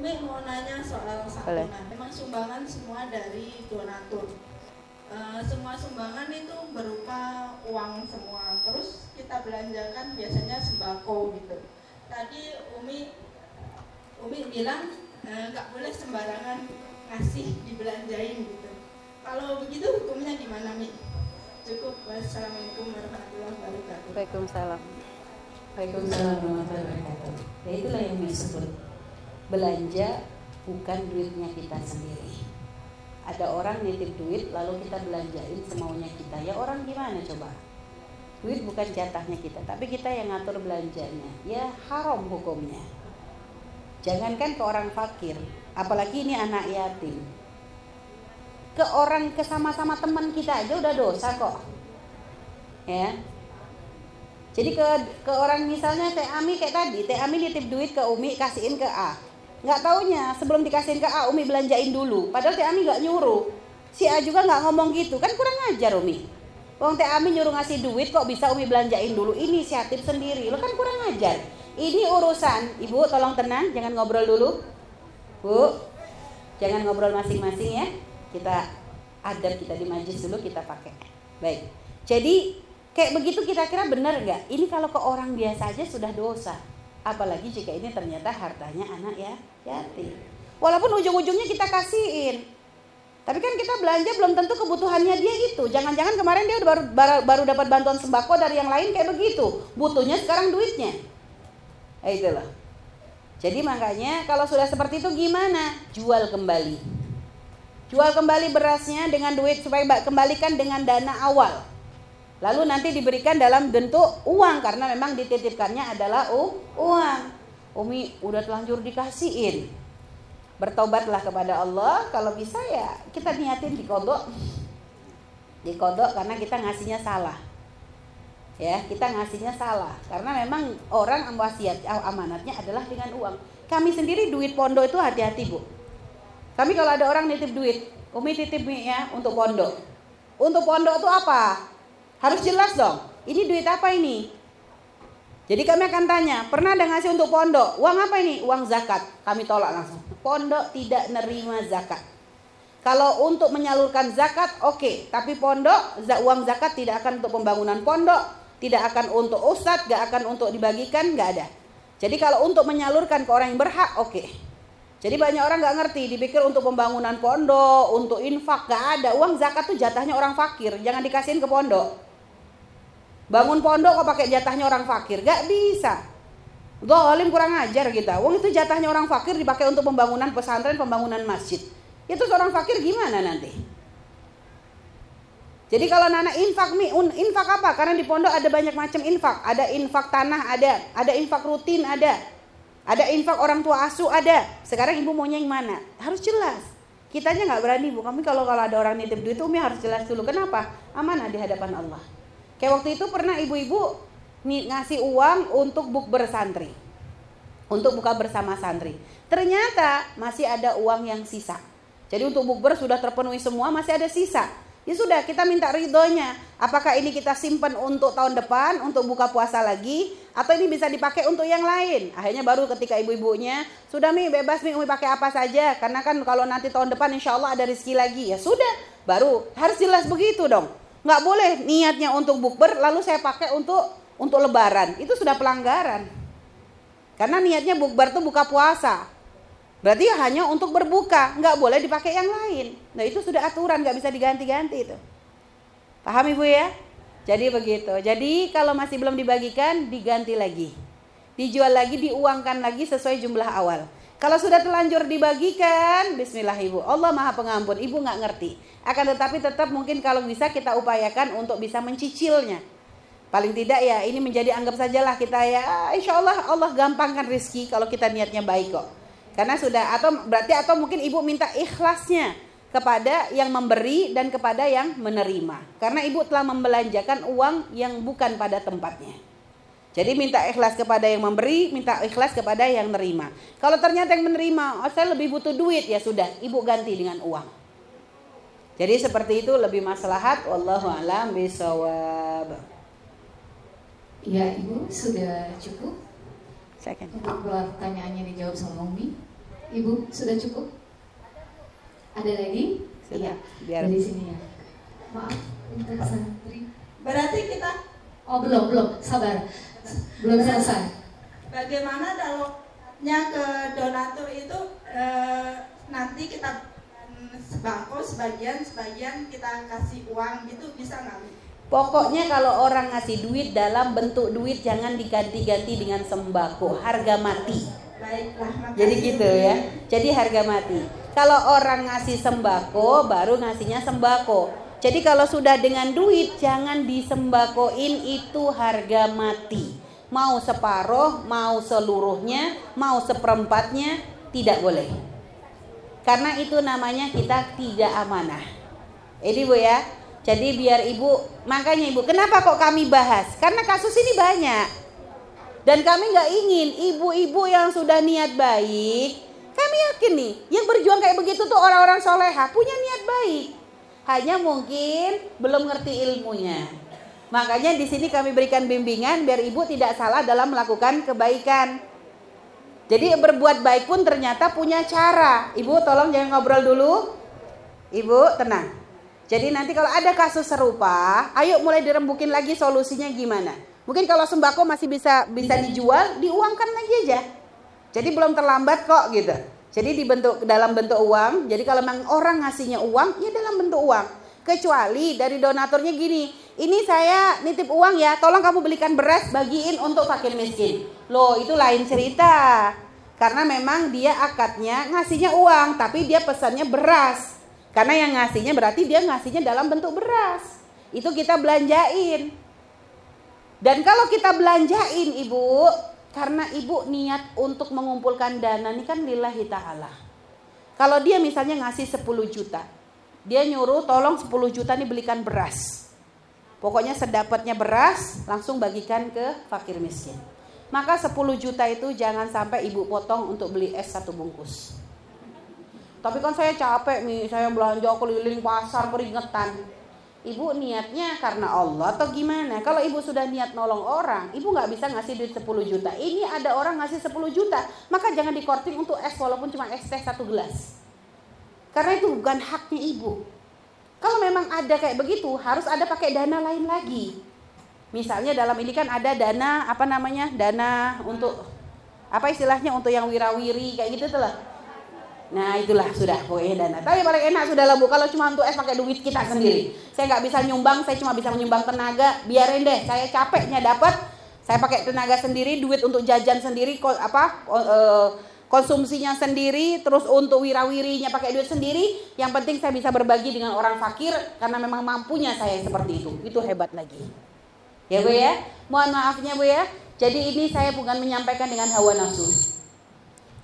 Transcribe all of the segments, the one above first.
Umi mau nanya soal santunan. Memang sumbangan semua dari donatur. Uh, semua sumbangan itu berupa uang semua. Terus kita belanjakan biasanya sembako gitu. Tadi Umi Umi bilang eh, nggak uh, boleh sembarangan ngasih dibelanjain gitu. Kalau begitu hukumnya gimana Mi? Cukup. Wassalamualaikum warahmatullahi wabarakatuh. Waalaikumsalam. Waalaikumsalam warahmatullahi wabarakatuh. Ya itulah yang disebut belanja bukan duitnya kita sendiri. Ada orang nitip duit lalu kita belanjain semaunya kita. Ya orang gimana coba? Duit bukan jatahnya kita, tapi kita yang ngatur belanjanya. Ya haram hukumnya. Jangankan ke orang fakir, apalagi ini anak yatim ke orang ke sama-sama teman kita aja udah dosa kok ya jadi ke ke orang misalnya Teh Ami kayak tadi Teh Ami nitip duit ke Umi kasihin ke A nggak taunya sebelum dikasihin ke A Umi belanjain dulu. Padahal Teh Ami nggak nyuruh. Si A juga nggak ngomong gitu. Kan kurang ajar Umi. Wong Teh Ami nyuruh ngasih duit kok bisa Umi belanjain dulu? Inisiatif sendiri. Lo kan kurang ajar. Ini urusan. Ibu tolong tenang jangan ngobrol dulu. Bu jangan ngobrol masing-masing ya. Kita adab kita di majlis dulu kita pakai. Baik. Jadi kayak begitu kita kira benar nggak? Ini kalau ke orang biasa aja sudah dosa apalagi jika ini ternyata hartanya anak ya yatim. Walaupun ujung-ujungnya kita kasihin. Tapi kan kita belanja belum tentu kebutuhannya dia itu. Jangan-jangan kemarin dia baru, baru baru dapat bantuan sembako dari yang lain kayak begitu. Butuhnya sekarang duitnya. Eh, itulah jadi makanya kalau sudah seperti itu gimana? Jual kembali. Jual kembali berasnya dengan duit supaya kembalikan dengan dana awal. Lalu nanti diberikan dalam bentuk uang karena memang dititipkannya adalah uang. Umi udah telanjur dikasihin. Bertobatlah kepada Allah. Kalau bisa ya kita niatin di kodok. Di kodok karena kita ngasihnya salah. Ya, kita ngasihnya salah karena memang orang wasiat amanatnya adalah dengan uang. Kami sendiri duit pondok itu hati-hati, Bu kami kalau ada orang nitip duit, Umi titip ya untuk pondok. Untuk pondok itu apa? Harus jelas dong. Ini duit apa ini? Jadi kami akan tanya, pernah ada ngasih untuk pondok? Uang apa ini? Uang zakat. Kami tolak langsung. Pondok tidak nerima zakat. Kalau untuk menyalurkan zakat, oke. Okay. Tapi pondok, uang zakat tidak akan untuk pembangunan pondok, tidak akan untuk ustadz, gak akan untuk dibagikan, gak ada. Jadi kalau untuk menyalurkan ke orang yang berhak, oke. Okay. Jadi banyak orang nggak ngerti, dipikir untuk pembangunan pondok, untuk infak gak ada. Uang zakat tuh jatahnya orang fakir, jangan dikasihin ke pondok. Bangun pondok kok pakai jatahnya orang fakir, gak bisa. Dolim kurang ajar kita. Uang itu jatahnya orang fakir dipakai untuk pembangunan pesantren, pembangunan masjid. Itu seorang fakir gimana nanti? Jadi kalau nana infak mi, infak apa? Karena di pondok ada banyak macam infak. Ada infak tanah, ada, ada infak rutin, ada. Ada infak orang tua asuh ada. Sekarang ibu maunya yang mana? Harus jelas. Kitanya nggak berani bu. Kami kalau kalau ada orang nitip duit Umi harus jelas dulu. Kenapa? Amanah di hadapan Allah. Kayak waktu itu pernah ibu-ibu ngasih uang untuk buk bersantri. Untuk buka bersama santri. Ternyata masih ada uang yang sisa. Jadi untuk bukber sudah terpenuhi semua, masih ada sisa. Ya sudah, kita minta ridhonya. Apakah ini kita simpan untuk tahun depan, untuk buka puasa lagi, atau ini bisa dipakai untuk yang lain? Akhirnya baru ketika ibu-ibunya, sudah mi bebas mi pakai apa saja, karena kan kalau nanti tahun depan insya Allah ada rezeki lagi. Ya sudah, baru harus jelas begitu dong. Nggak boleh niatnya untuk bukber, lalu saya pakai untuk untuk lebaran. Itu sudah pelanggaran. Karena niatnya bukber itu buka puasa. Berarti hanya untuk berbuka, nggak boleh dipakai yang lain. Nah itu sudah aturan, nggak bisa diganti-ganti itu. Paham ibu ya? Jadi begitu. Jadi kalau masih belum dibagikan, diganti lagi. Dijual lagi, diuangkan lagi sesuai jumlah awal. Kalau sudah telanjur dibagikan, Bismillah ibu. Allah maha pengampun, ibu nggak ngerti. Akan tetapi tetap mungkin kalau bisa kita upayakan untuk bisa mencicilnya. Paling tidak ya ini menjadi anggap sajalah kita ya insya Allah Allah gampangkan rizki kalau kita niatnya baik kok. Karena sudah atau berarti atau mungkin ibu minta ikhlasnya kepada yang memberi dan kepada yang menerima. Karena ibu telah membelanjakan uang yang bukan pada tempatnya. Jadi minta ikhlas kepada yang memberi, minta ikhlas kepada yang menerima. Kalau ternyata yang menerima, oh, saya lebih butuh duit ya sudah, ibu ganti dengan uang. Jadi seperti itu lebih maslahat. Wallahu a'lam bishawab. Ya, Ibu sudah cukup. Second. Untuk pertanyaannya dijawab sama Umi. Ibu sudah cukup? Ada lagi? Sudah, Iya. biar Dari sini ya. Maaf, untuk santri. Berarti kita Oh belum belum, sabar. Belum selesai. bagaimana dialognya ke donatur itu eh, nanti kita mm, sembako sebagian sebagian kita kasih uang gitu bisa nggak? Pokoknya kalau orang ngasih duit dalam bentuk duit jangan diganti-ganti dengan sembako, harga mati. Baiklah, makasih. Jadi gitu ya. Jadi harga mati. Kalau orang ngasih sembako baru ngasihnya sembako. Jadi kalau sudah dengan duit jangan disembakoin itu harga mati. Mau separuh, mau seluruhnya, mau seperempatnya tidak boleh. Karena itu namanya kita tidak amanah. Ini Bu ya. Jadi biar Ibu, makanya Ibu, kenapa kok kami bahas? Karena kasus ini banyak. Dan kami nggak ingin ibu-ibu yang sudah niat baik, kami yakin nih, yang berjuang kayak begitu tuh orang-orang soleha punya niat baik. Hanya mungkin belum ngerti ilmunya. Makanya di sini kami berikan bimbingan biar ibu tidak salah dalam melakukan kebaikan. Jadi berbuat baik pun ternyata punya cara. Ibu tolong jangan ngobrol dulu. Ibu tenang. Jadi nanti kalau ada kasus serupa, ayo mulai dirembukin lagi solusinya gimana. Mungkin kalau sembako masih bisa bisa dijual, diuangkan lagi aja. Jadi belum terlambat kok gitu. Jadi dibentuk dalam bentuk uang. Jadi kalau memang orang ngasihnya uang, ya dalam bentuk uang. Kecuali dari donaturnya gini, ini saya nitip uang ya, tolong kamu belikan beras bagiin untuk fakir miskin. Loh itu lain cerita. Karena memang dia akadnya ngasihnya uang, tapi dia pesannya beras. Karena yang ngasihnya berarti dia ngasihnya dalam bentuk beras. Itu kita belanjain. Dan kalau kita belanjain ibu, karena ibu niat untuk mengumpulkan dana ini kan lillahi ta'ala. Kalau dia misalnya ngasih 10 juta, dia nyuruh tolong 10 juta nih belikan beras. Pokoknya sedapatnya beras langsung bagikan ke fakir miskin. Maka 10 juta itu jangan sampai ibu potong untuk beli es satu bungkus. Tapi kan saya capek nih, saya belanja keliling pasar keringetan. Ibu niatnya karena Allah atau gimana? Kalau ibu sudah niat nolong orang, ibu nggak bisa ngasih duit 10 juta. Ini ada orang ngasih 10 juta, maka jangan dikorting untuk es walaupun cuma es teh satu gelas. Karena itu bukan haknya ibu. Kalau memang ada kayak begitu, harus ada pakai dana lain lagi. Misalnya dalam ini kan ada dana apa namanya? Dana untuk apa istilahnya untuk yang wirawiri kayak gitu tuh lah. Nah itulah sudah pokoknya dana. Tapi paling enak sudah lah bu. Kalau cuma untuk es pakai duit kita sendiri. Saya nggak bisa nyumbang. Saya cuma bisa menyumbang tenaga. Biarin deh. Saya capeknya dapat. Saya pakai tenaga sendiri. Duit untuk jajan sendiri. Apa? eh, konsumsinya sendiri. Terus untuk wirawirinya pakai duit sendiri. Yang penting saya bisa berbagi dengan orang fakir. Karena memang mampunya saya seperti itu. Itu hebat lagi. Ya bu ya. Mohon maafnya bu ya. Jadi ini saya bukan menyampaikan dengan hawa nafsu.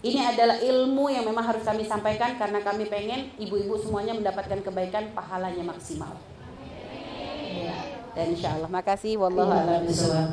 Ini adalah ilmu yang memang harus kami sampaikan karena kami pengen ibu-ibu semuanya mendapatkan kebaikan pahalanya maksimal. Dan insya Allah, makasih. Wallahu a'lam bishawab.